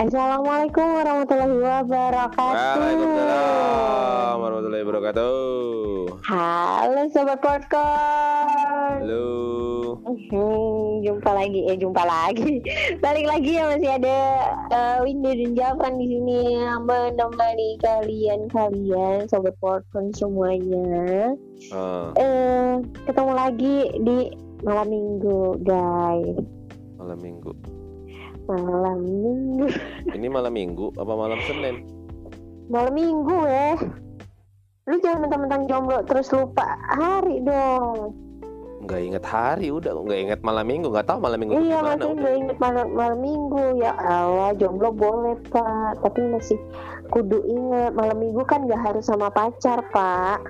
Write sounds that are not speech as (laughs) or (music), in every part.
Assalamualaikum warahmatullahi wabarakatuh. Waalaikumsalam warahmatullahi wabarakatuh. Halo sobat podcast. Halo. Hmm, jumpa lagi, eh jumpa lagi. (laughs) Balik lagi ya masih ada uh, Windy dan Jafran di sini menemani kalian-kalian sobat podcast semuanya. Ah, Eh ketemu lagi di malam minggu, guys. malam minggu. Malam minggu. Ini malam minggu apa malam Senin? Malam minggu ya. Lu jangan mentang-mentang jomblo terus lupa hari dong. Nggak inget hari udah, nggak inget malam minggu, nggak tahu malam minggu iya masih nggak inget malam, malam minggu ya Allah jomblo boleh pak tapi masih kudu inget malam minggu kan nggak harus sama pacar pak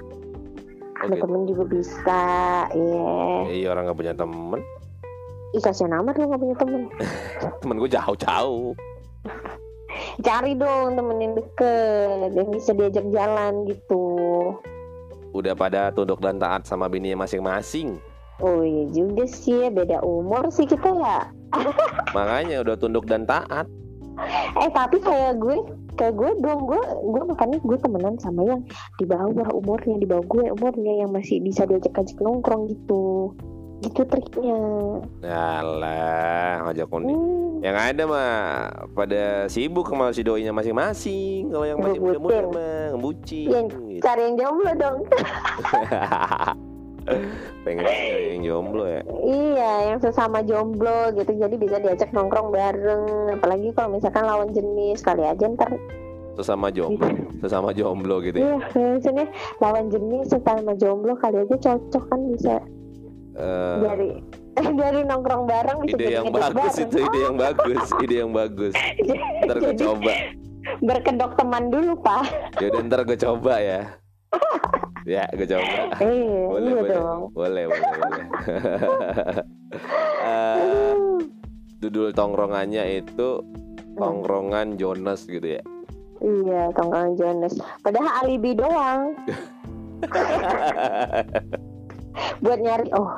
ada Oke. temen juga bisa iya Iya orang nggak punya temen, ih kasihan amat lu nggak punya temen temen gue jauh-jauh. cari dong temen yang deket yang bisa diajak jalan gitu Udah pada tunduk dan taat sama bininya masing-masing. oh iya juga sih beda umur sih kita ya (laughs) Makanya udah tunduk dan taat. eh tapi kayak gue kayak gue dong gue gue makanya gue temenan sama yang di bawah umurnya di bawah gue umurnya yang masih bisa diajak ajak nongkrong gitu gitu triknya Alah, ngajak unik. hmm, Yang ada mah pada sibuk sama si doinya masing-masing. Kalau yang masih muda-muda mah ngebucin. Yang- gitu. cari yang jomblo dong (laughs) Pengen cari yang jomblo ya. iya yang sesama jomblo gitu jadi bisa diajak nongkrong bareng apalagi kalau misalkan lawan jenis kali aja ntar Sesama jomblo, (laughs) sesama jomblo gitu ya. iya maksudnya lawan jenis sesama jomblo kali aja cocok kan bisa Eh, dari (laughs) dari nongkrong bareng bisa ide yang bagus bareng. itu, ide yang bagus, (laughs) ide yang bagus. Ntar gue coba. berkedok teman dulu pak Ya udah ntar gue coba ya. (laughs) Ya, gue coba. eh Boleh, iya boleh, dong boleh, boleh, boleh. Eh, Judul tongkrongannya itu tongkrongan Jonas gitu ya. iya tongkrongan Jonas padahal alibi doang buat nyari oh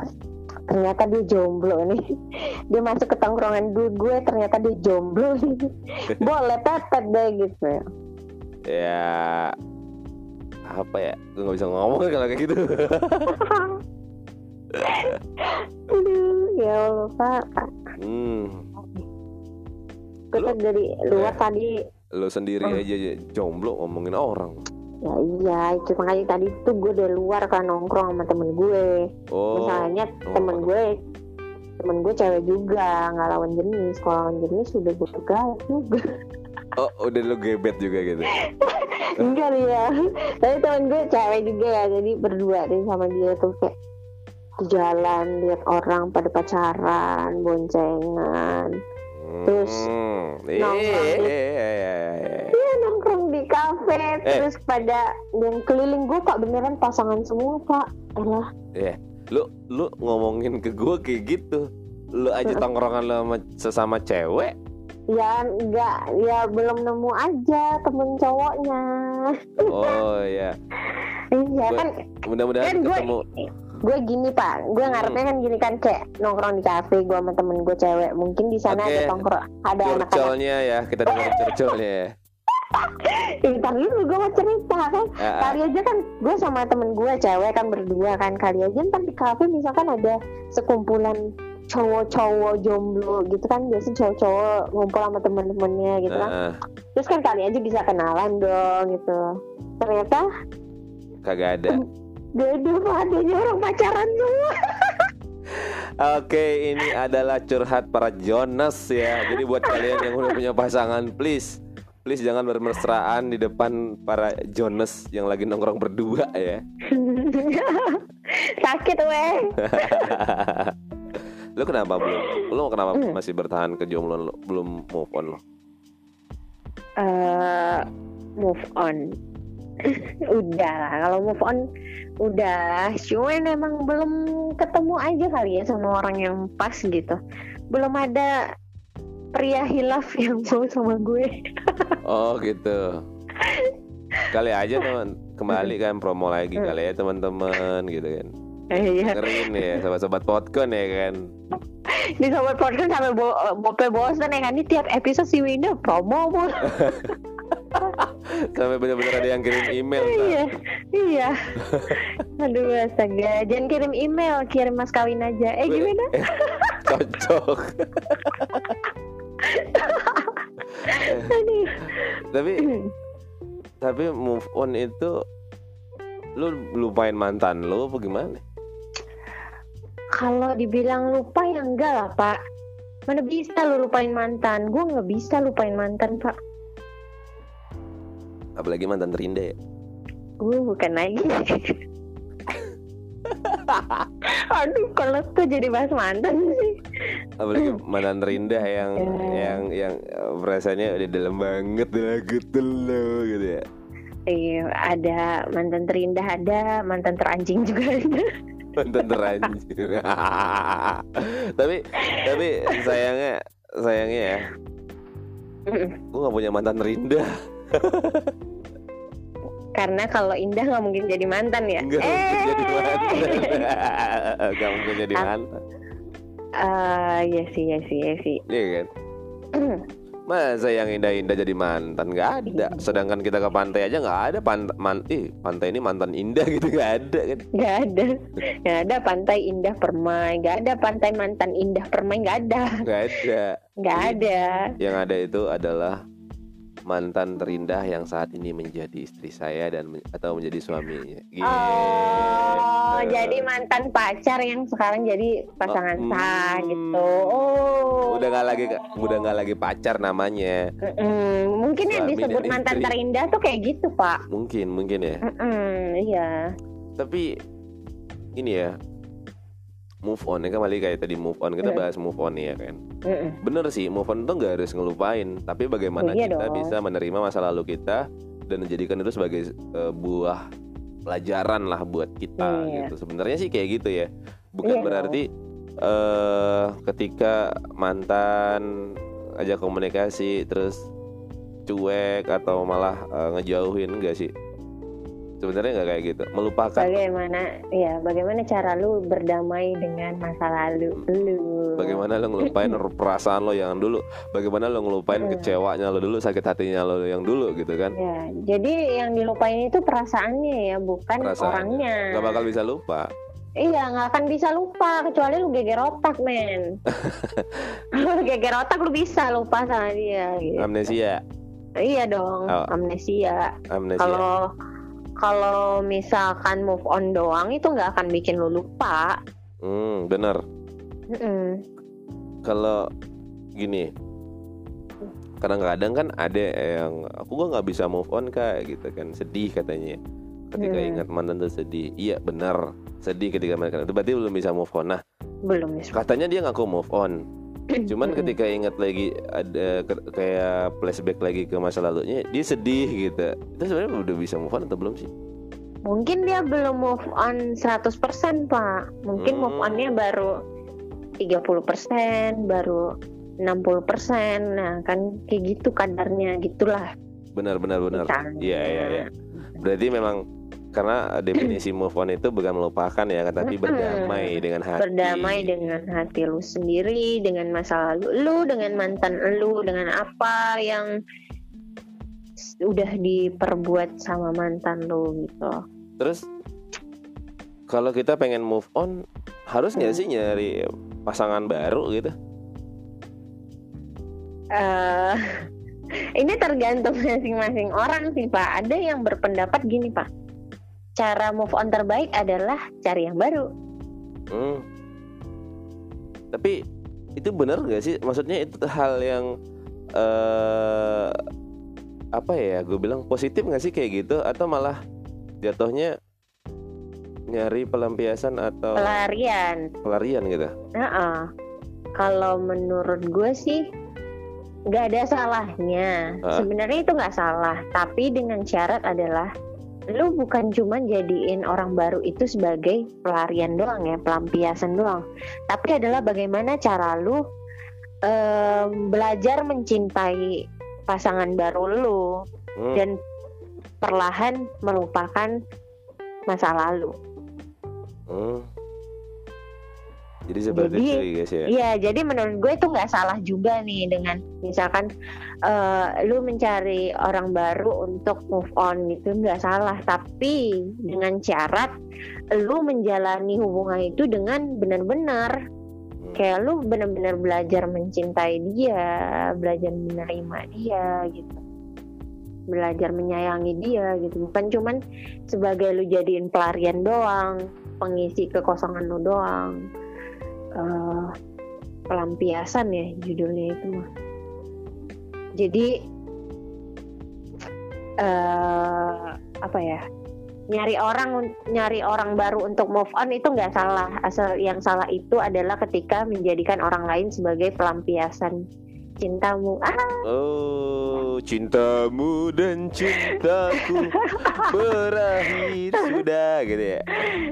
ternyata dia jomblo nih (laughs) dia masuk ke tongkrongan dulu gue ternyata dia jomblo nih (laughs) boleh tetet deh gitu ya apa ya? Gue nggak bisa ngomong kalau kayak gitu. (laughs) aduh ya Allah pak Hmm, Lu- dari luar tadi lo sendiri Oh. aja jomblo ngomongin orang. Ya iya itu makanya tadi tuh gue dari luar kan nongkrong sama temen gue. Oh, misalnya oh. temen gue temen gue cewek juga nggak lawan jenis. Kalau lawan jenis sudah gue pegang juga oh udah lo gebet juga gitu. (laughs) enggak ya. Tapi temen gue cewek juga ya jadi berdua deh sama dia tuh kayak di jalan lihat orang pada pacaran boncengan. Terus, Hmm, nongkrong iya, Eh. terus pada yang keliling gue pak beneran pasangan semua pak elah lu lu ngomongin ke gue kayak gitu. Lu aja tongkrongan lu sama sesama cewek? Ya enggak. Ya belum nemu aja temen cowoknya. Oh ya (laughs) iya Gua- kan. mudah-mudahan Kan ketemu. gue gini pak. Gue Hmm. ngarepnya kan gini kan kayak nongkrong di kafe gue sama temen gue cewek. Mungkin di sana Oke. ada tongkrong ada anak-anak. ya kita dengerin (laughs) curcolnya ya (laughs) Ntar dulu gue mau cerita. Kan ah. kali aja kan gue sama temen gue cewek kan berdua kan. Kali aja ntar di kafe misalkan ada sekumpulan cowok-cowok jomblo gitu kan. Biasanya cowok-cowok ngumpul sama temen-temennya gitu kan. Ah. terus kan kali aja bisa kenalan dong gitu. Ternyata kagak ada. Dede adanya orang pacaran semua. (laughs) Oke ini adalah curhat para Jonas ya. Jadi buat kalian yang udah punya pasangan please please jangan bermesraan di depan para Jonas yang lagi nongkrong berdua ya. (laughs) Sakit weh. (laughs) Lu kenapa belum? Lu kenapa Hmm. masih bertahan ke jomblo lu? Belum move on lo eh move on. (laughs) Udah lah kalau move on udah cuman emang belum ketemu aja kali ya sama orang yang pas gitu. Belum ada pria hilaf yang mau sama gue Oh gitu. Kali aja (laughs) teman kembali kan promo lagi kali ya teman-teman gitu kan. Iya Dengerin ya sobat-sobat podcast ya kan. di sobat podcast sampai bo bope bosan ya kan ini tiap episode si Winda promo mulu. (laughs) sampai benar-benar ada yang kirim email iya iya aduh astaga jangan kirim email kirim mas kawin aja eh gimana Eh, cocok. (laughs) (laughs) tapi tapi move on itu lu lupain mantan lu apa gimana? Kalau dibilang lupa ya enggak lah pak. Mana bisa lu lupain mantan? Gue nggak bisa lupain mantan pak. Apalagi mantan terindah ya. Gue bukan lagi. (laughs) Aduh kalau tuh jadi bahas mantan sih apalagi mantan terindah yang Ya. yang yang eh, perasaannya udah dalam banget udah gitu loh gitu ya. Iya, ada mantan terindah ada, mantan teranjing juga (laughs) ada. mantan teranjir (laughs) tapi tapi sayangnya sayangnya ya gue gak punya mantan terindah Karena kalau indah nggak mungkin jadi mantan ya. Enggak mungkin jadi mantan. (laughs) Gak mungkin jadi Ah. Eh, iya sih, iya sih, iya sih. Iya kan? (clears throat) Masa yang indah-indah jadi mantan? Gak ada. Sedangkan kita ke pantai aja gak ada. Pantai man, ih, pantai ini mantan indah gitu Gak ada kan? Gak ada, gak ada pantai indah permai, gak ada pantai mantan indah permai, gak ada, Gak ada. Gak ada. Yang ada itu adalah Mantan terindah yang saat ini menjadi istri saya dan men- atau menjadi suaminya. Gitu. Oh, jadi mantan pacar yang sekarang jadi pasangan Oh, sah hmm. gitu. Oh, udah nggak lagi udah nggak lagi pacar namanya. Mm-mm. Mungkin yang disebut mantan istri. terindah tuh kayak gitu, Pak. Mungkin mungkin ya. Mm-mm, iya. Tapi ini ya move on ya kembali kayak tadi move on kita Hmm. bahas move on ya kan. Mm-mm. Bener sih move on tuh nggak harus ngelupain, tapi bagaimana Oh, iya kita dong. bisa menerima masa lalu kita dan menjadikan itu sebagai eh, buah pelajaran lah buat kita Iya. gitu. Sebenarnya sih kayak gitu ya. Bukan Iya berarti eh ketika mantan ajak komunikasi terus cuek atau malah eh, ngejauhin enggak sih? Sebenarnya nggak kayak gitu. Melupakan Bagaimana ya, bagaimana cara lu berdamai dengan masa lalu lu? Bagaimana lo ngelupain (laughs) perasaan lo yang dulu Bagaimana lo ngelupain Hmm. kecewanya lo dulu Sakit hatinya lo yang dulu gitu kan Ya, jadi yang dilupain itu perasaannya ya, bukan Perasaannya. orangnya. Gak bakal bisa lupa Iya, nggak akan bisa lupa kecuali lu geger otak, men. (laughs) lu geger otak lu bisa lupa sama dia. Gitu. Amnesia Iya dong, Oh. amnesia. Amnesia Kalau kalau misalkan move on doang itu nggak akan bikin lu lupa. hmm, Bener Mm-mm. Kalau gini Kadang-kadang kan ada yang Aku gak nggak bisa move on kak gitu kan Sedih katanya Ketika Hmm. ingat mantan tuh sedih Iya benar Sedih ketika mereka itu berarti belum bisa move on Nah Belum bisa. katanya dia ngaku move on Cuman (laughs) ketika ingat lagi ada ke- kayak flashback lagi ke masa lalunya, dia sedih gitu. Itu sebenarnya udah bisa move on atau belum sih? Mungkin dia belum move on 100% Pak. Mungkin move Hmm. onnya baru 30%, baru 60%. Nah, kan kayak gitu kadarnya gitulah. Benar benar benar. Iya iya iya. Berarti memang karena definisi move on itu bukan melupakan ya, kan, tapi berdamai dengan hati. Berdamai dengan hati lu sendiri, dengan masa lalu lu, dengan mantan lu, dengan apa yang udah diperbuat sama mantan lu gitu. Terus kalau kita pengen move on, harus nggak Hmm. sih nyari pasangan baru gitu? eh (laughs) ini tergantung masing-masing orang sih Pak. Ada yang berpendapat gini Pak. Cara move on terbaik adalah cari yang baru. Hmm. Tapi itu benar gak sih? Maksudnya itu hal yang eh apa ya? Gue bilang positif gak sih kayak gitu? Atau malah jatuhnya nyari pelampiasan atau Pelarian. pelarian gitu? Heeh. Kalau menurut gue sih nggak ada salahnya. Hah? Sebenarnya itu nggak salah, tapi dengan syarat adalah lu bukan cuma jadiin orang baru itu sebagai pelarian doang ya, pelampiasan doang. Tapi adalah bagaimana cara lu em, belajar mencintai pasangan baru lu Hmm. dan perlahan melupakan masa lalu. Hmm. Jadi seperti Jadi, itu guys ya. Iya, jadi menurut gue itu nggak salah juga nih dengan misalkan eh, lu mencari orang baru untuk move on itu nggak salah, tapi dengan syarat lu menjalani hubungan itu dengan benar-benar Hmm. kayak lu benar-benar belajar mencintai dia, belajar menerima dia gitu. Belajar menyayangi dia gitu. Bukan cuman sebagai lu jadiin pelarian doang, pengisi kekosongan lu doang. Eh, pelampiasan ya judulnya itu mah. Jadi eh apa ya? Nyari orang nyari orang baru untuk move on itu nggak salah. Asal yang salah itu adalah ketika menjadikan orang lain sebagai pelampiasan cintamu. Ah, Oh, cintamu dan cintaku (laughs) berakhir sudah gitu ya.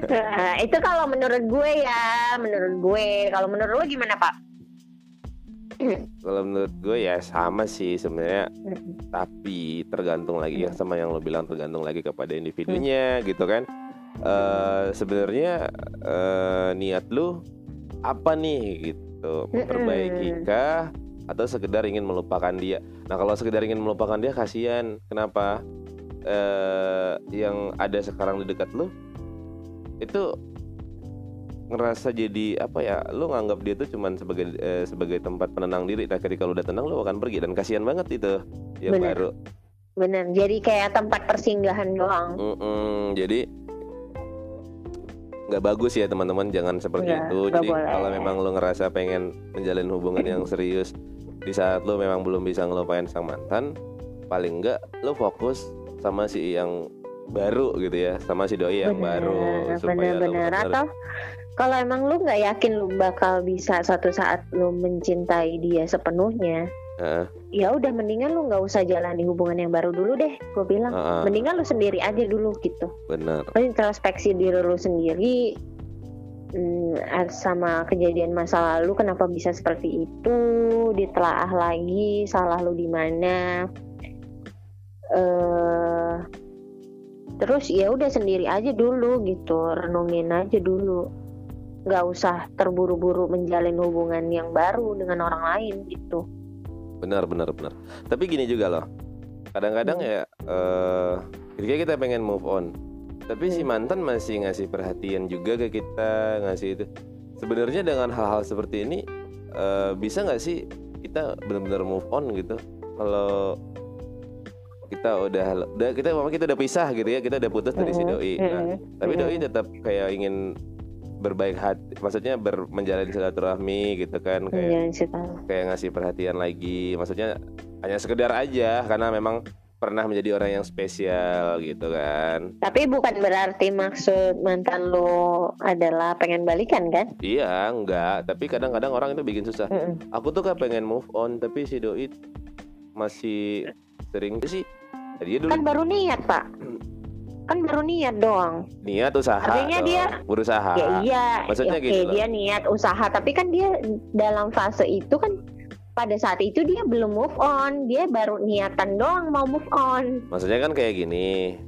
nah, itu kalau menurut gue ya, menurut gue. Kalau menurut lo gimana, Pak? Kalau menurut gue ya sama sih sebenarnya, tapi tergantung lagi ya sama yang lo bilang tergantung lagi kepada individunya gitu kan. Eh sebenarnya eh, niat lu apa nih gitu memperbaiki kah atau sekedar ingin melupakan dia. Nah kalau sekedar ingin melupakan dia kasihan. Kenapa? Eh yang ada sekarang di dekat lu itu ngerasa jadi apa ya lu nganggap dia tuh cuman sebagai eh, sebagai tempat penenang diri nah ketika lu udah tenang lu akan pergi dan kasihan banget itu yang Bener. baru Bener, jadi kayak tempat persinggahan doang. Mm-mm, jadi nggak bagus ya teman-teman. Jangan seperti Nggak, itu. jadi boleh. kalau memang lu ngerasa pengen menjalin hubungan yang serius di saat lu memang belum bisa ngelupain sang mantan paling enggak lu fokus sama si yang baru gitu ya sama si doi yang baru supaya lu bener-bener. bener- atau kalau emang lu nggak yakin lu bakal bisa suatu saat lu mencintai dia sepenuhnya Heeh. ya udah mendingan lu nggak usah jalani hubungan yang baru dulu deh gue bilang. Heeh, mendingan lu sendiri aja dulu gitu. Bener Lu introspeksi diri lu sendiri hmm, sama kejadian masa lalu kenapa bisa seperti itu ditelaah lagi salah lu di mana. Eh terus ya udah sendiri aja dulu gitu. Renungin aja dulu. Nggak usah terburu-buru menjalin hubungan yang baru dengan orang lain gitu benar benar benar tapi gini juga loh kadang-kadang Hmm. ya ketika kita pengen move on tapi si Hmm. mantan masih ngasih perhatian juga ke kita ngasih itu sebenarnya dengan hal-hal seperti ini eh, bisa nggak sih kita benar-benar move on gitu kalau kita udah udah kita memang kita udah pisah gitu ya kita udah putus dari si Mm-mm. doi nah, Mm-mm. tapi Mm-mm. doi tetap kayak ingin berbaik hati maksudnya ber, menjalin silaturahmi gitu kan kayak tahu. kayak ngasih perhatian lagi maksudnya hanya sekedar aja karena memang pernah menjadi orang yang spesial gitu kan Tapi bukan berarti maksud mantan lo adalah pengen balikan kan? iya enggak tapi kadang-kadang orang itu bikin susah Mm-mm. aku tuh kan pengen move on tapi si doi masih sering sih dia dulu Kan baru niat pak. (clears throat) Kan baru niat doang. niat usaha Artinya dong, dia- berusaha ya iya. maksudnya Oke gitu loh. dia niat usaha. Tapi kan dia dalam fase itu kan pada saat itu dia belum move on. Dia baru niatan doang mau move on. maksudnya kan kayak gini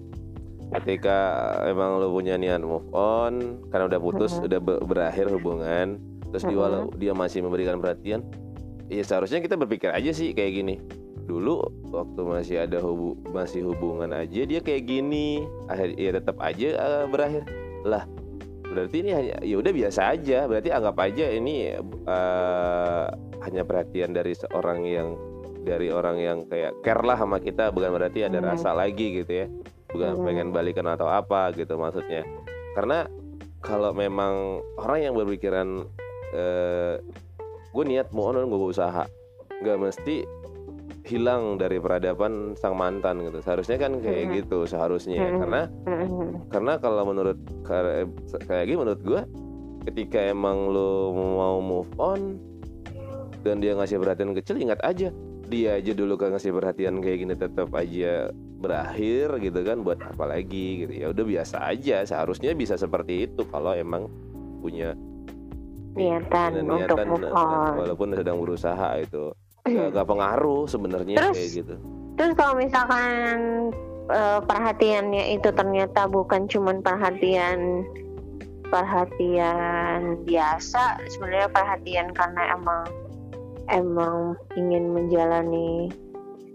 ketika emang lu punya niat move on karena udah putus Mhm. udah be- berakhir hubungan terus dia Mhm. walau dia masih memberikan perhatian ya seharusnya kita berpikir aja sih kayak gini dulu waktu masih ada hubu masih hubungan aja dia kayak gini. Akhir ya tetap aja eh, berakhir. Lah berarti ini hanya ya udah biasa aja. Berarti anggap aja ini eh, hanya perhatian dari seorang yang dari orang yang kayak care lah sama kita. Bukan berarti ada Hmm. rasa lagi gitu ya. Bukan Hmm. pengen balikan atau apa gitu maksudnya. Karena kalau memang orang yang berpikiran eh, gue niat mau on gue usaha. Nggak mesti hilang dari peradaban sang mantan gitu seharusnya kan kayak Hmm. gitu seharusnya Hmm. karena Mm-mm. karena kalau menurut kayak kayak gini menurut gue ketika emang lo mau move on dan dia ngasih perhatian kecil ingat aja dia aja dulu kan ngasih perhatian kayak gini tetap aja berakhir gitu kan buat apa lagi gitu ya udah biasa aja seharusnya bisa seperti itu kalau emang punya Niatan dan untuk move on. walaupun sedang berusaha itu gak, gak pengaruh sebenarnya Terus, kayak gitu. Terus kalau misalkan eh, perhatiannya itu ternyata bukan cuman perhatian perhatian biasa sebenarnya perhatian karena emang emang ingin menjalani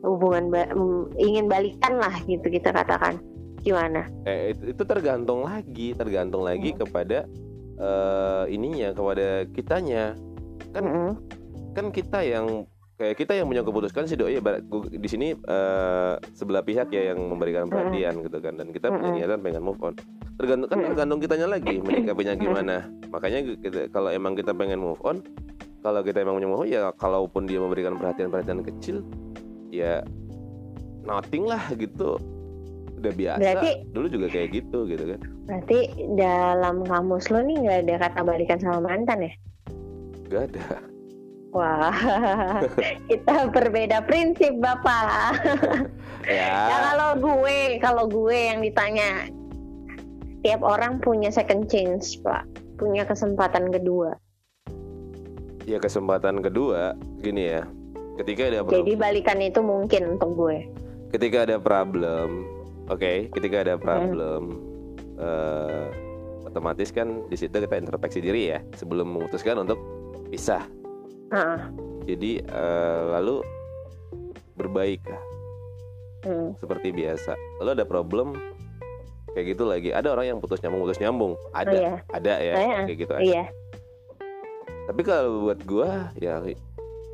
hubungan ba- mm, ingin balikan lah gitu kita katakan. Gimana? Eh, itu, itu tergantung lagi tergantung lagi Hmm. kepada eh, ininya kepada kitanya. Kan Mm-mm. kan kita yang kayak kita yang punya keputusan si doi gua- di sini eh, sebelah pihak ya yang memberikan perhatian gitu kan. Dan kita punya niatan pengen move on. Tergantung kan tergantung kitanya lagi menyikapinya gimana. Makanya kita, kalau emang kita pengen move on kalau kita emang punya move on ya kalaupun dia memberikan perhatian-perhatian kecil ya nothing lah gitu. Udah biasa. Berarti- dulu juga kayak gitu gitu kan. Berarti dalam kamus lo nih nggak ada kata balikan sama mantan ya? Gak ada wah (laughs) kita berbeda prinsip bapak ya Ya kalau gue, kalau gue yang ditanya, tiap orang punya second chance, Pak. Punya kesempatan kedua. ya kesempatan kedua gini ya ketika ada problem, Jadi balikan itu mungkin untuk gue. ketika ada problem oke ketika ada problem eh, otomatis kan di situ kita introspeksi diri ya sebelum memutuskan untuk pisah Ah, jadi eh, lalu berbaik hmm. seperti biasa lalu ada problem kayak gitu lagi ada orang yang putus nyambung putus nyambung ada Oh, iya. ada ya Iya. kayak gitu Iya. tapi kalau buat gua ya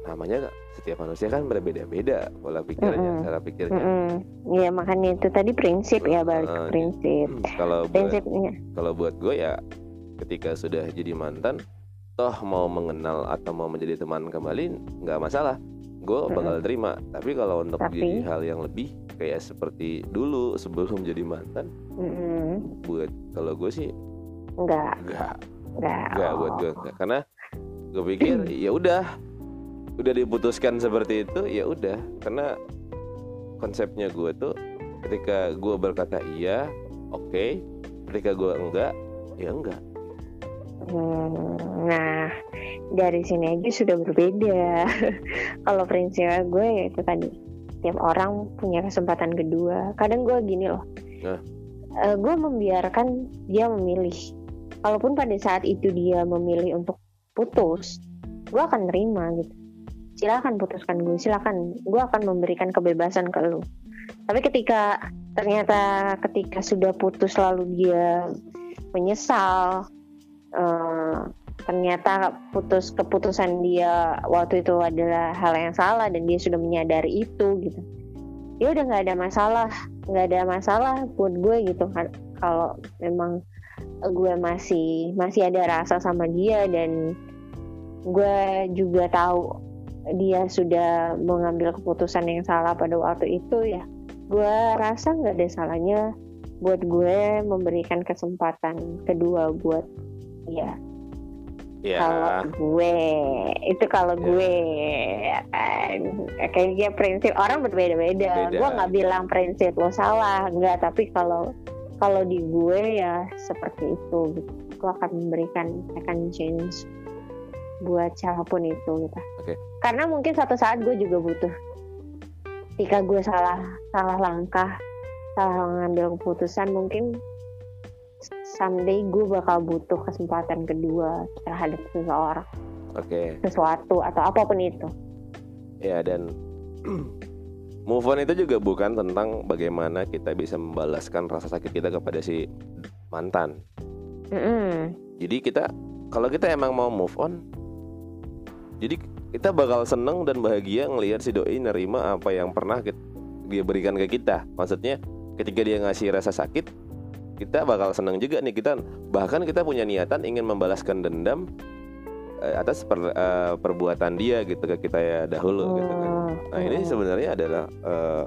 namanya setiap manusia kan berbeda-beda pola pikirnya Mm-mm. cara pikirnya Mm-mm. Iya makanya itu tadi prinsip ya balik ke Ah, prinsip. Hmm, kalau buat Prinsipnya. kalau buat gue ya ketika sudah jadi mantan toh mau mengenal atau mau menjadi teman kembali nggak masalah. Gue bakal terima. Tapi kalau untuk Tapi- jadi hal yang lebih kayak seperti dulu sebelum jadi mantan Mm-mm. buat kalau gue sih Enggak, nggak. Enggak. nggak buat gue nggak. karena gue pikir (clears throat) ya udah. Udah diputuskan seperti itu ya udah. Karena konsepnya gue tuh ketika gue berkata iya oke. Ketika gue enggak ya enggak Hmm, nah, dari sini aja sudah berbeda. (laughs) Kalau prinsip gue ya itu tadi, tiap orang punya kesempatan kedua. Kadang gue gini loh, Nah. Eh, gue membiarkan dia memilih. Kalaupun pada saat itu dia memilih untuk putus, gue akan terima gitu. Silakan putuskan gue, silakan. Gue akan memberikan kebebasan ke lu. Tapi ketika ternyata ketika sudah putus lalu dia menyesal, eh, ternyata putus keputusan dia waktu itu adalah hal yang salah dan dia sudah menyadari itu gitu. Ya udah nggak ada masalah nggak ada masalah buat gue gitu. Kan kalau memang gue masih masih ada rasa sama dia dan gue juga tahu dia sudah mengambil keputusan yang salah pada waktu itu ya gue rasa nggak ada salahnya buat gue memberikan kesempatan kedua buat dia ya kalau gue itu kalau Ya. gue eh, kayaknya prinsip orang berbeda-beda Beda. gue nggak bilang prinsip lo salah nggak tapi kalau kalau di gue ya seperti itu gitu. gue akan memberikan second chance buat siapa pun itu gitu. Oke. karena mungkin satu saat gue juga butuh ketika gue salah salah langkah salah mengambil keputusan mungkin someday gue bakal butuh kesempatan kedua terhadap seseorang. Oke. Sesuatu atau apa pun itu. Ya dan (clears throat) move on itu juga bukan tentang bagaimana kita bisa membalaskan rasa sakit kita kepada si mantan. Mm-mm. jadi kita kalau kita emang mau move on jadi kita bakal seneng dan bahagia ngelihat si doi nerima apa yang pernah dia berikan ke kita. Maksudnya ketika dia ngasih rasa sakit kita bakal seneng juga nih kita bahkan kita punya niatan ingin membalaskan dendam eh, atas per- eh, perbuatan dia gitu ke kita ya dahulu gitu kan. Hmm, nah ini mm-mm. sebenarnya adalah eh,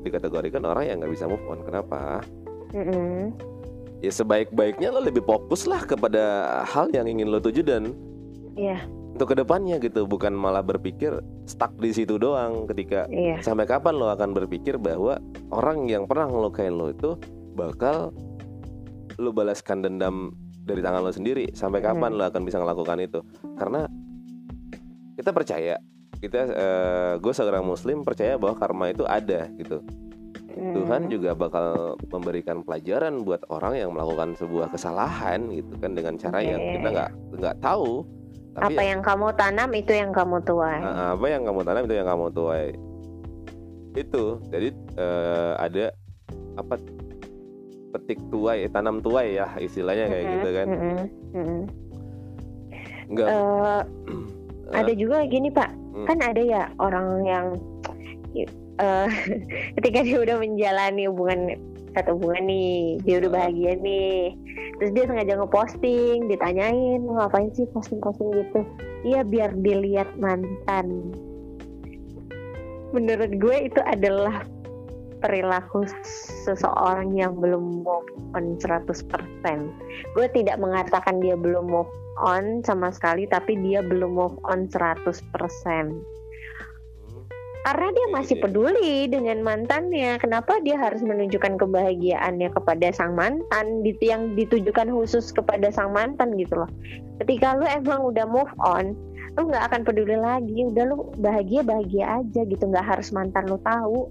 dikategorikan orang yang nggak bisa move on. Kenapa? Mm-mm. ya sebaik-baiknya lo lebih fokus lah kepada hal yang ingin lo tuju dan Iya, untuk ke depannya gitu. Bukan malah berpikir stuck di situ doang ketika iya, sampai kapan lo akan berpikir bahwa orang yang pernah ngelukain lo itu bakal lo balaskan dendam dari tangan lo sendiri sampai kapan lo akan bisa melakukan itu karena kita percaya kita gue seorang muslim percaya bahwa karma itu ada gitu Hmm. Tuhan juga bakal memberikan pelajaran buat orang yang melakukan sebuah kesalahan gitu kan dengan cara yang Oke. kita nggak nggak tahu tapi apa ya- yang kamu tanam itu yang kamu tuai. Apa yang kamu tanam itu yang kamu tuai itu jadi eh, ada apa petik tuai eh, tanam tuai ya istilahnya kayak Mm-mm, gitu kan mm-mm, mm-mm. nggak Eh, (clears throat) ada juga gini pak, Hmm. kan ada ya orang yang eh, (laughs) ketika dia udah menjalani hubungan satu hubungan nih, dia udah Ah. bahagia nih, terus dia sengaja ngeposting, ditanyain "Lu ngapain sih posting-posting gitu? Iya biar dilihat mantan. Menurut gue itu adalah perilaku seseorang yang belum move on 100% gue tidak mengatakan dia belum move on sama sekali tapi dia belum move on 100% karena dia masih peduli dengan mantannya kenapa dia harus menunjukkan kebahagiaannya kepada sang mantan yang ditujukan khusus kepada sang mantan gitu loh. Ketika lu emang udah move on lu nggak akan peduli lagi. Udah lu bahagia bahagia aja gitu nggak harus mantan lu tahu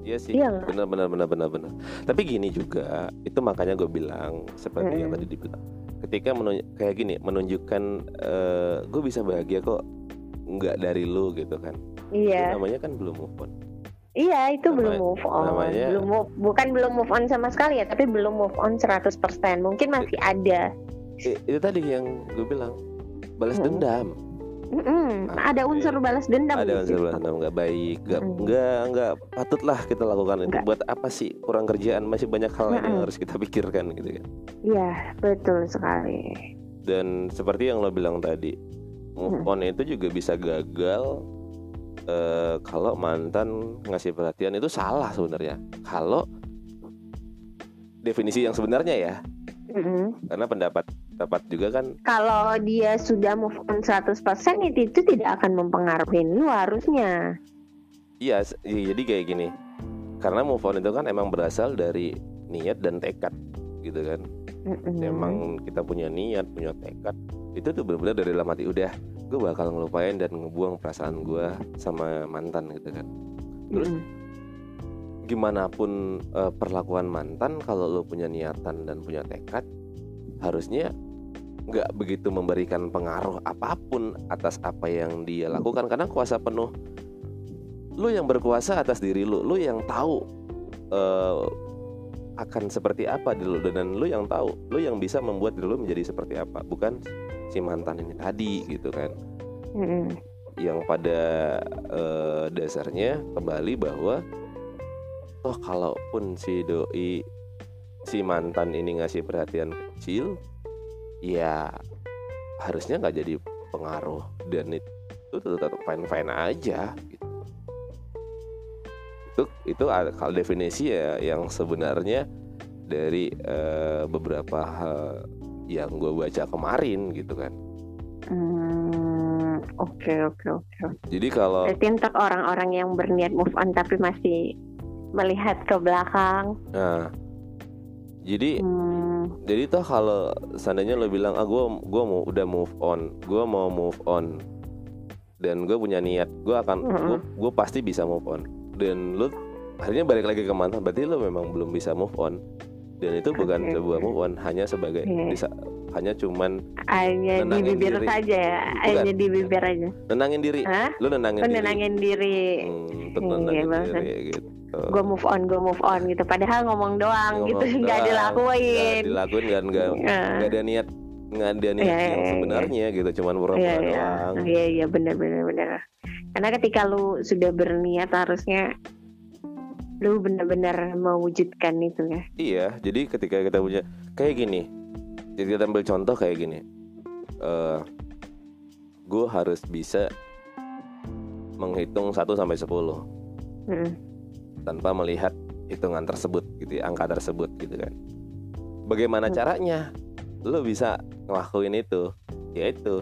Iya sih, Iya benar benar benar benar benar. Tapi gini juga, itu makanya gue bilang seperti yang Mm-mm. tadi dibilang. Ketika menunj- kayak gini, menunjukkan eh, gue bisa bahagia kok, nggak dari lu gitu kan. Itu iya namanya kan belum move on. Iya itu Nama- belum move on, namanya- belum move, bukan belum move on sama sekali ya, tapi belum move on 100%. Mungkin masih ada. I- itu tadi yang gue bilang balas Mm-mm. dendam. Mm-mm, Ah, ada unsur balas dendam. Ada unsur balas dendam nggak baik, nggak Mm-mm. nggak nggak patutlah kita lakukan itu. Nggak. Buat apa sih kurang kerjaan? Masih banyak hal lain yang Mm-mm. harus kita pikirkan gitu kan. Iya betul sekali. dan seperti yang lo bilang tadi move Hmm. on itu juga bisa gagal eh, kalau mantan ngasih perhatian itu salah sebenarnya kalau definisi yang sebenarnya ya Mm-mm. karena pendapat pendapat juga kan Kalau dia sudah move on 100% itu, itu tidak akan mempengaruhi lu harusnya. iya iya, jadi kayak gini karena move on itu kan emang berasal dari niat dan tekad gitu kan Mm-mm. emang kita punya niat punya tekad itu tuh benar-benar dari dalam hati udah gue bakal ngelupain dan ngebuang perasaan gue sama mantan gitu kan terus Mm-mm. gimana pun eh, perlakuan mantan kalau lo punya niatan dan punya tekad harusnya nggak begitu memberikan pengaruh apa pun atas apa yang dia lakukan karena kuasa penuh lo yang berkuasa atas diri lo lo yang tahu eh, akan seperti apa diri lo dan lo yang tahu lo yang bisa membuat diri lo menjadi seperti apa bukan si mantan ini tadi gitu kan Mm-mm. yang pada eh, dasarnya kembali bahwa toh kalaupun si doi si mantan ini ngasih perhatian kecil ya harusnya nggak jadi pengaruh dan itu tetap fine fine aja gitu itu itu kalau definisi ya yang sebenarnya dari eh, beberapa hal yang gue baca kemarin gitu kan Hmm, Oke oke oke. jadi kalau Berarti untuk orang-orang yang berniat move on tapi masih melihat ke belakang. Nah, jadi Hmm, jadi toh kalau seandainya lo bilang ah gue gua mau udah move on, gue mau move on dan gue punya niat, gue akan gue gue pasti bisa move on. Dan lo akhirnya balik lagi ke mantan, berarti lo memang belum bisa move on. Dan itu bukan Oke, sebuah move on, hanya sebagai Oke. Hanya cuman hanya di bibir diri. saja ya, Bukan. hanya di bibir aja. nenangin diri, Hah? lo nenangin Oh, diri, nenangin diri. Hmm, Iya, nenangin diri gitu. Gue move on, gue move on gitu. Padahal ngomong doang Ngomong gitu, nggak dilakuin. nggak dilakuin kan nggak Nah, nggak ada niat nggak ada niat Iya, yang iya, iya. sebenarnya gitu cuman pura-pura Iya iya, doang iya iya benar benar benar. Karena ketika lu sudah berniat harusnya lu benar-benar mewujudkan itu ya. iya jadi ketika kita punya kayak gini jadi kita ambil contoh kayak gini. Eh gue harus bisa menghitung 1 sampai 10 Mm. tanpa melihat hitungan tersebut gitu ya, angka tersebut gitu kan. Bagaimana Hmm. caranya? Lu bisa ngelakuin itu. Yaitu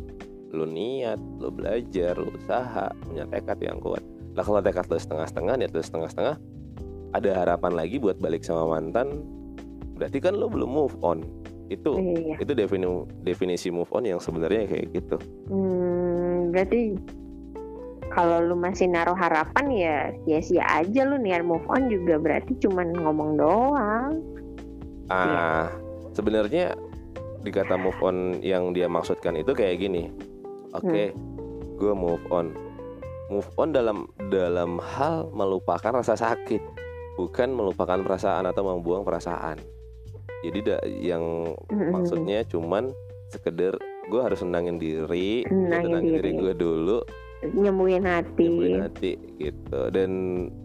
lu niat lu belajar lu usaha punya tekad yang kuat. Lah kalau tekad lu setengah-setengah niat lu setengah-setengah ada harapan lagi buat balik sama mantan berarti kan lu belum move on itu Iya. itu defini- definisi move on yang sebenarnya kayak gitu Hmm, berarti kalau lu masih naruh harapan ya sia-sia aja lu niat move on juga berarti cuman ngomong doang Ah, sebenarnya di kata move on yang dia maksudkan itu kayak gini. Oke, gue move on. Move on dalam dalam hal melupakan rasa sakit, bukan melupakan perasaan atau membuang perasaan. Jadi da- yang Mm-mm. maksudnya cuman sekedar gue harus nenangin diri, tenangin diri diri. gue dulu, nyembuhin hati nyembuhin hati gitu. Dan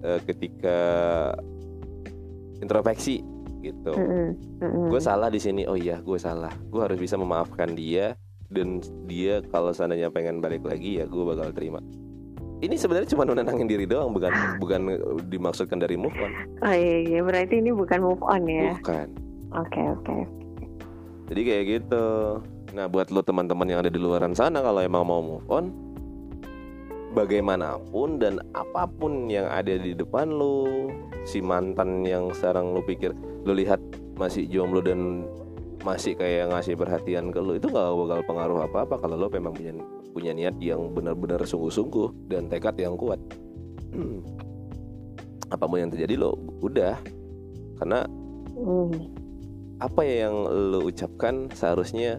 eh, ketika introspeksi gitu. Mm-mm. Mm-mm. gue salah di sini oh iya gue salah gue harus bisa memaafkan dia dan dia kalau seandainya pengen balik lagi ya gue bakal terima ini sebenarnya cuma menenangin diri doang bukan (sighs) bukan dimaksudkan dari move on oh iya, iya berarti ini bukan move on ya bukan oke oke. Jadi kayak gitu. Nah buat lo teman-teman yang ada di luaran sana kalau emang mau move on bagaimanapun dan apa pun yang ada di depan lo si mantan yang sekarang lo pikir lo lihat masih jomblo dan masih kayak ngasih perhatian ke lo itu nggak bakal pengaruh apa-apa kalau lo memang punya punya niat yang benar-benar sungguh-sungguh dan tekad yang kuat. Apa pun yang terjadi lo udah. Karena Hmm. Apa yang lo ucapkan seharusnya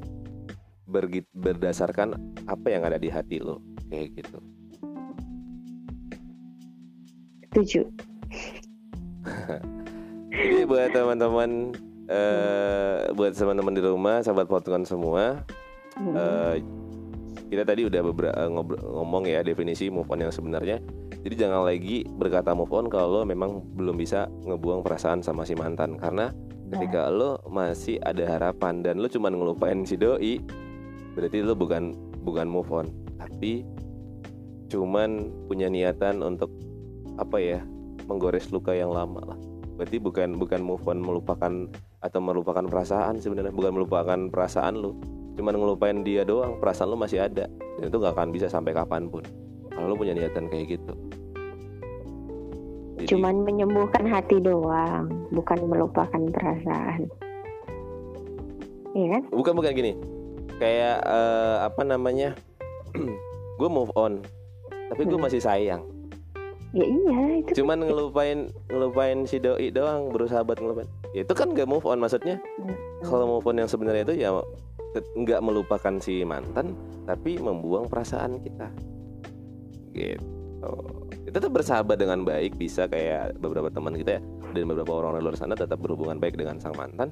bergi- berdasarkan apa yang ada di hati lo? Kayak gitu. Setuju. (laughs) Jadi buat teman-teman eh buat teman-teman di rumah sahabat potongan semua Mm. eh, kita tadi udah beberapa ngomong ya definisi move on yang sebenarnya. Jadi jangan lagi berkata move on kalau lo memang belum bisa ngebuang perasaan sama si mantan. Karena ketika lo masih ada harapan dan lo cuma ngelupain si doi berarti lo bukan bukan move on. Tapi cuman punya niatan untuk apa ya menggores luka yang lama lah. Berarti bukan bukan move on melupakan atau melupakan perasaan sebenarnya. Bukan melupakan perasaan lo. Cuman ngelupain dia doang perasaan lo masih ada. Dan itu gak akan bisa sampai kapan pun. Kalau lo punya niatan kayak gitu Jadi- cuman menyembuhkan hati doang bukan melupakan perasaan. Iya kan? bukan bukan gini. Kayak eh, apa namanya? (clears throat) Gue move on tapi gue Hmm. masih sayang. Ya iya itu cuman ngelupain ngelupain si doi doang berusaha buat ngelupain. Ya, itu kan gak move on maksudnya kalau move on yang sebenarnya itu ya nggak melupakan si mantan tapi membuang perasaan kita. Gitu kita tetap bersahabat dengan baik bisa kayak beberapa teman kita ya dan beberapa orang di luar sana tetap berhubungan baik dengan sang mantan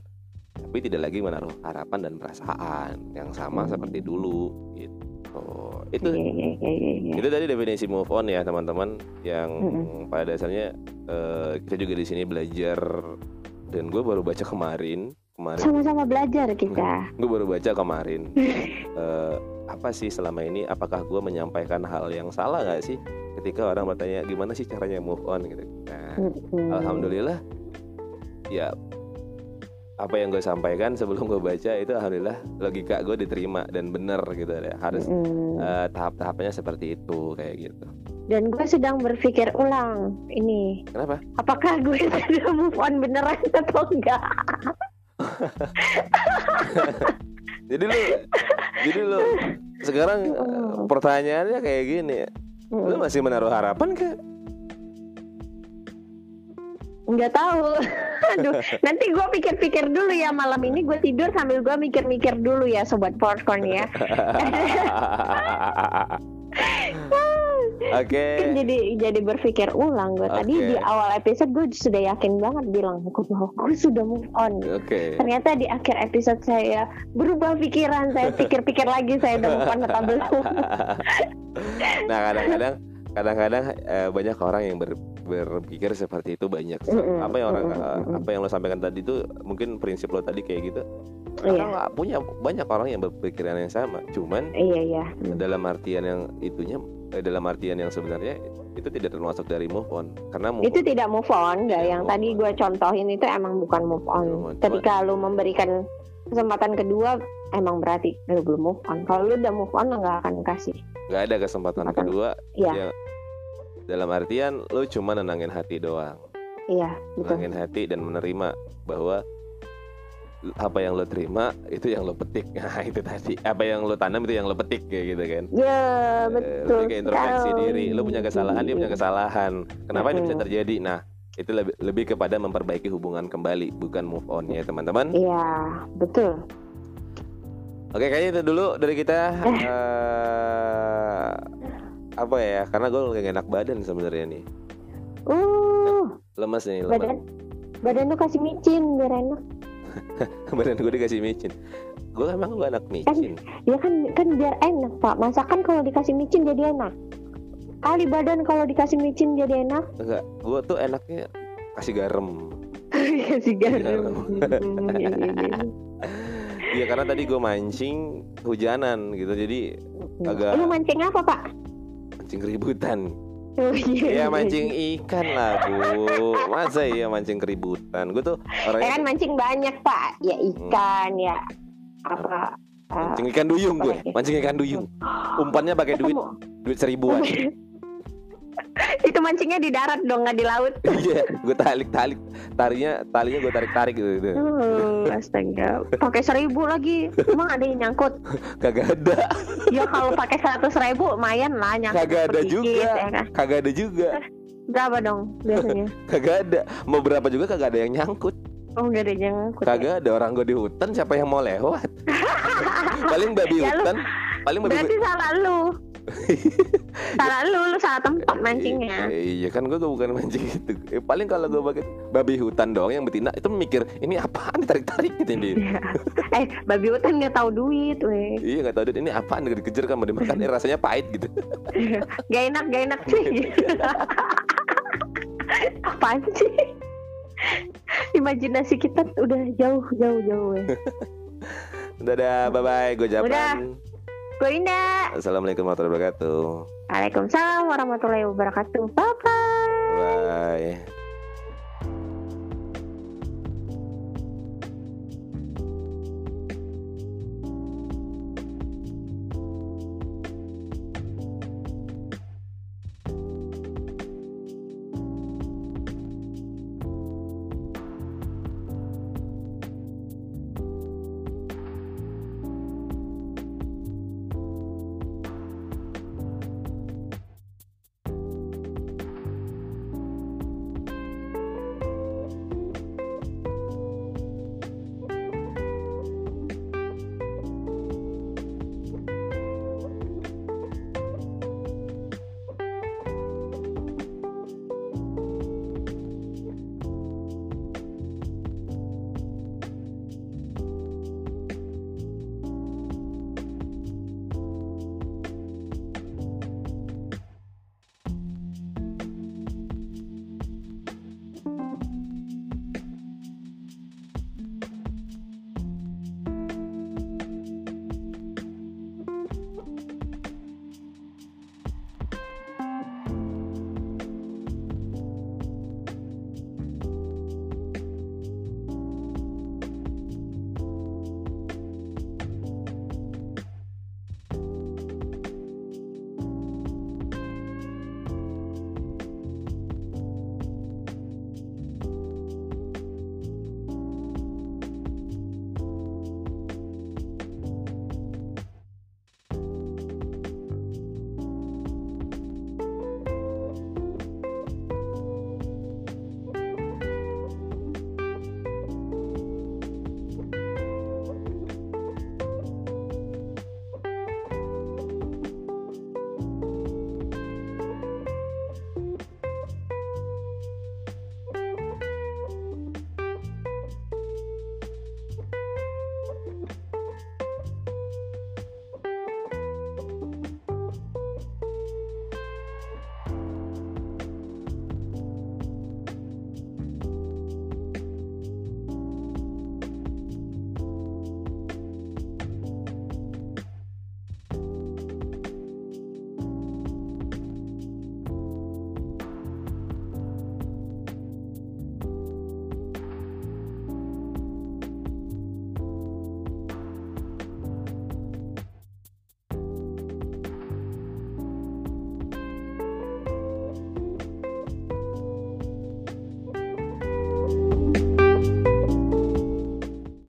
tapi tidak lagi menaruh harapan dan perasaan yang sama seperti dulu gitu. Itu Iya iya iya itu tadi definisi move on ya teman-teman yang Mm-mm. pada dasarnya eh, kita juga di sini belajar dan gue baru baca kemarin kemarin sama-sama belajar kita. Gue baru baca kemarin (laughs) eh, apa sih selama ini apakah gue menyampaikan hal yang salah nggak sih ketika orang bertanya gimana sih caranya move on? gitu nah alhamdulillah ya apa yang gue sampaikan sebelum gue baca itu alhamdulillah logika gue diterima dan benar gitu ya. Harus Mm-mm. eh, tahap-tahapnya seperti itu kayak gitu. Dan gue sedang berpikir ulang ini. Kenapa? Apakah gue (laughs) sudah move on beneran atau enggak? (laughs) Jadi lu jadi lu sekarang pertanyaannya kayak gini lu Mm. masih menaruh harapan ke? Nggak tahu. (laughs) Aduh (laughs) nanti gue pikir-pikir dulu ya. Malam ini gue tidur sambil gue mikir-mikir dulu ya sobat popcorn ya (laughs) Oke. kan jadi jadi berpikir ulang gue tadi Oke. di awal episode gue sudah yakin banget bilang gue gue sudah move on Oke. ternyata di akhir episode saya berubah pikiran saya pikir-pikir lagi saya udah move on (laughs) atau belum nah kadang-kadang kadang-kadang eh, banyak orang yang ber- berpikir seperti itu banyak. Mm-mm, Apa yang orang mm-mm, mm-mm. apa yang lo sampaikan tadi itu mungkin prinsip lo tadi kayak gitu. iya Karena nggak punya banyak orang yang berpikiran yang sama. Cuman iya iya dalam artian yang itunya eh, dalam artian yang sebenarnya itu tidak termasuk dari move on karena move itu on- tidak move on Tidak yang move tadi gue contohin itu emang bukan move on on. ketika lu memberikan kesempatan kedua emang berarti lu belum move on kalau lu udah move on lu nggak akan kasih nggak ada kesempatan Kesempatan. kedua Iya. yang dalam artian lu cuma nenangin hati doang. Iya betul. Nenangin hati dan menerima bahwa apa yang lo terima itu yang lo petik. (laughs) Nah itu tadi. Apa yang lo tanam itu yang lo petik kayak gitu kan. Ya betul. lebih ke introspeksi diri. Lo punya kesalahan dia punya kesalahan. Kenapa ini bisa terjadi? Nah itu lebih lebih kepada memperbaiki hubungan kembali bukan move on ya teman-teman. Iya betul. oke kayaknya itu dulu dari kita. Eh, apa ya karena gue lagi enak badan sebenarnya nih Uh lemas nih lemas badan badan lu kasih micin biar enak. (laughs) badan gue dikasih micin gue emang gue anak micin Ya kan kan biar enak pak. Masakan kalau dikasih micin jadi enak. Kali badan kalau dikasih micin jadi enak. enggak gue tuh enaknya kasih garam (laughs) Kasih garam. (laughs) Iya karena tadi gue mancing hujanan gitu jadi Agak- Lu mancing apa pak? Mancing keributan. Oh, iya, Ya mancing ikan lah bu. Masa iya mancing keributan? Gue tuh Eh orangnya kan mancing banyak pak. Ya ikan ya apa? mancing ikan duyung gue. Mancing ikan duyung. Umpannya pakai duit duit seribuan. (laughs) Itu mancingnya di darat dong nggak di laut. (laughs) Iya, gue tarik tarik tarinya talinya gue tarik tarik gitu, gitu. Oh, astaga. Pakai seribu lagi. Emang ada yang nyangkut? (laughs) Kagak ada, Ya kalau pakai seratus ribu lumayan lah nyangkut. kagak ada sedikit, juga, ya kan? kagak ada juga, Berapa dong biasanya? kagak ada. Mau berapa juga kagak ada yang nyangkut. Oh nggak ada yang nyangkut. ya? Kagak ada orang gue di hutan siapa yang mau lewat? paling babi Ya lu- hutan, paling babi Berarti salah lu. (laughs) salah lu, lu salah tempat mancingnya. Eh, Iya kan gue bukan mancing (laughs) gitu. Eh, paling kalau gue pakai babi hutan doang yang betina itu mikir ini apaan ditarik tarik gitu dia. (laughs) eh, babi hutan nggak tahu duit, weh. iya nggak tahu duit ini apaan dikejar kan mau dimakan eh, rasanya pahit gitu. Gak enak, gak enak sih. Apaan sih? Imajinasi kita udah jauh, jauh, jauh. weh. Dadah, bye bye. Gue Udah. Gue Indah. Assalamualaikum warahmatullahi wabarakatuh. Waalaikumsalam warahmatullahi wabarakatuh. Bye bye. Bye.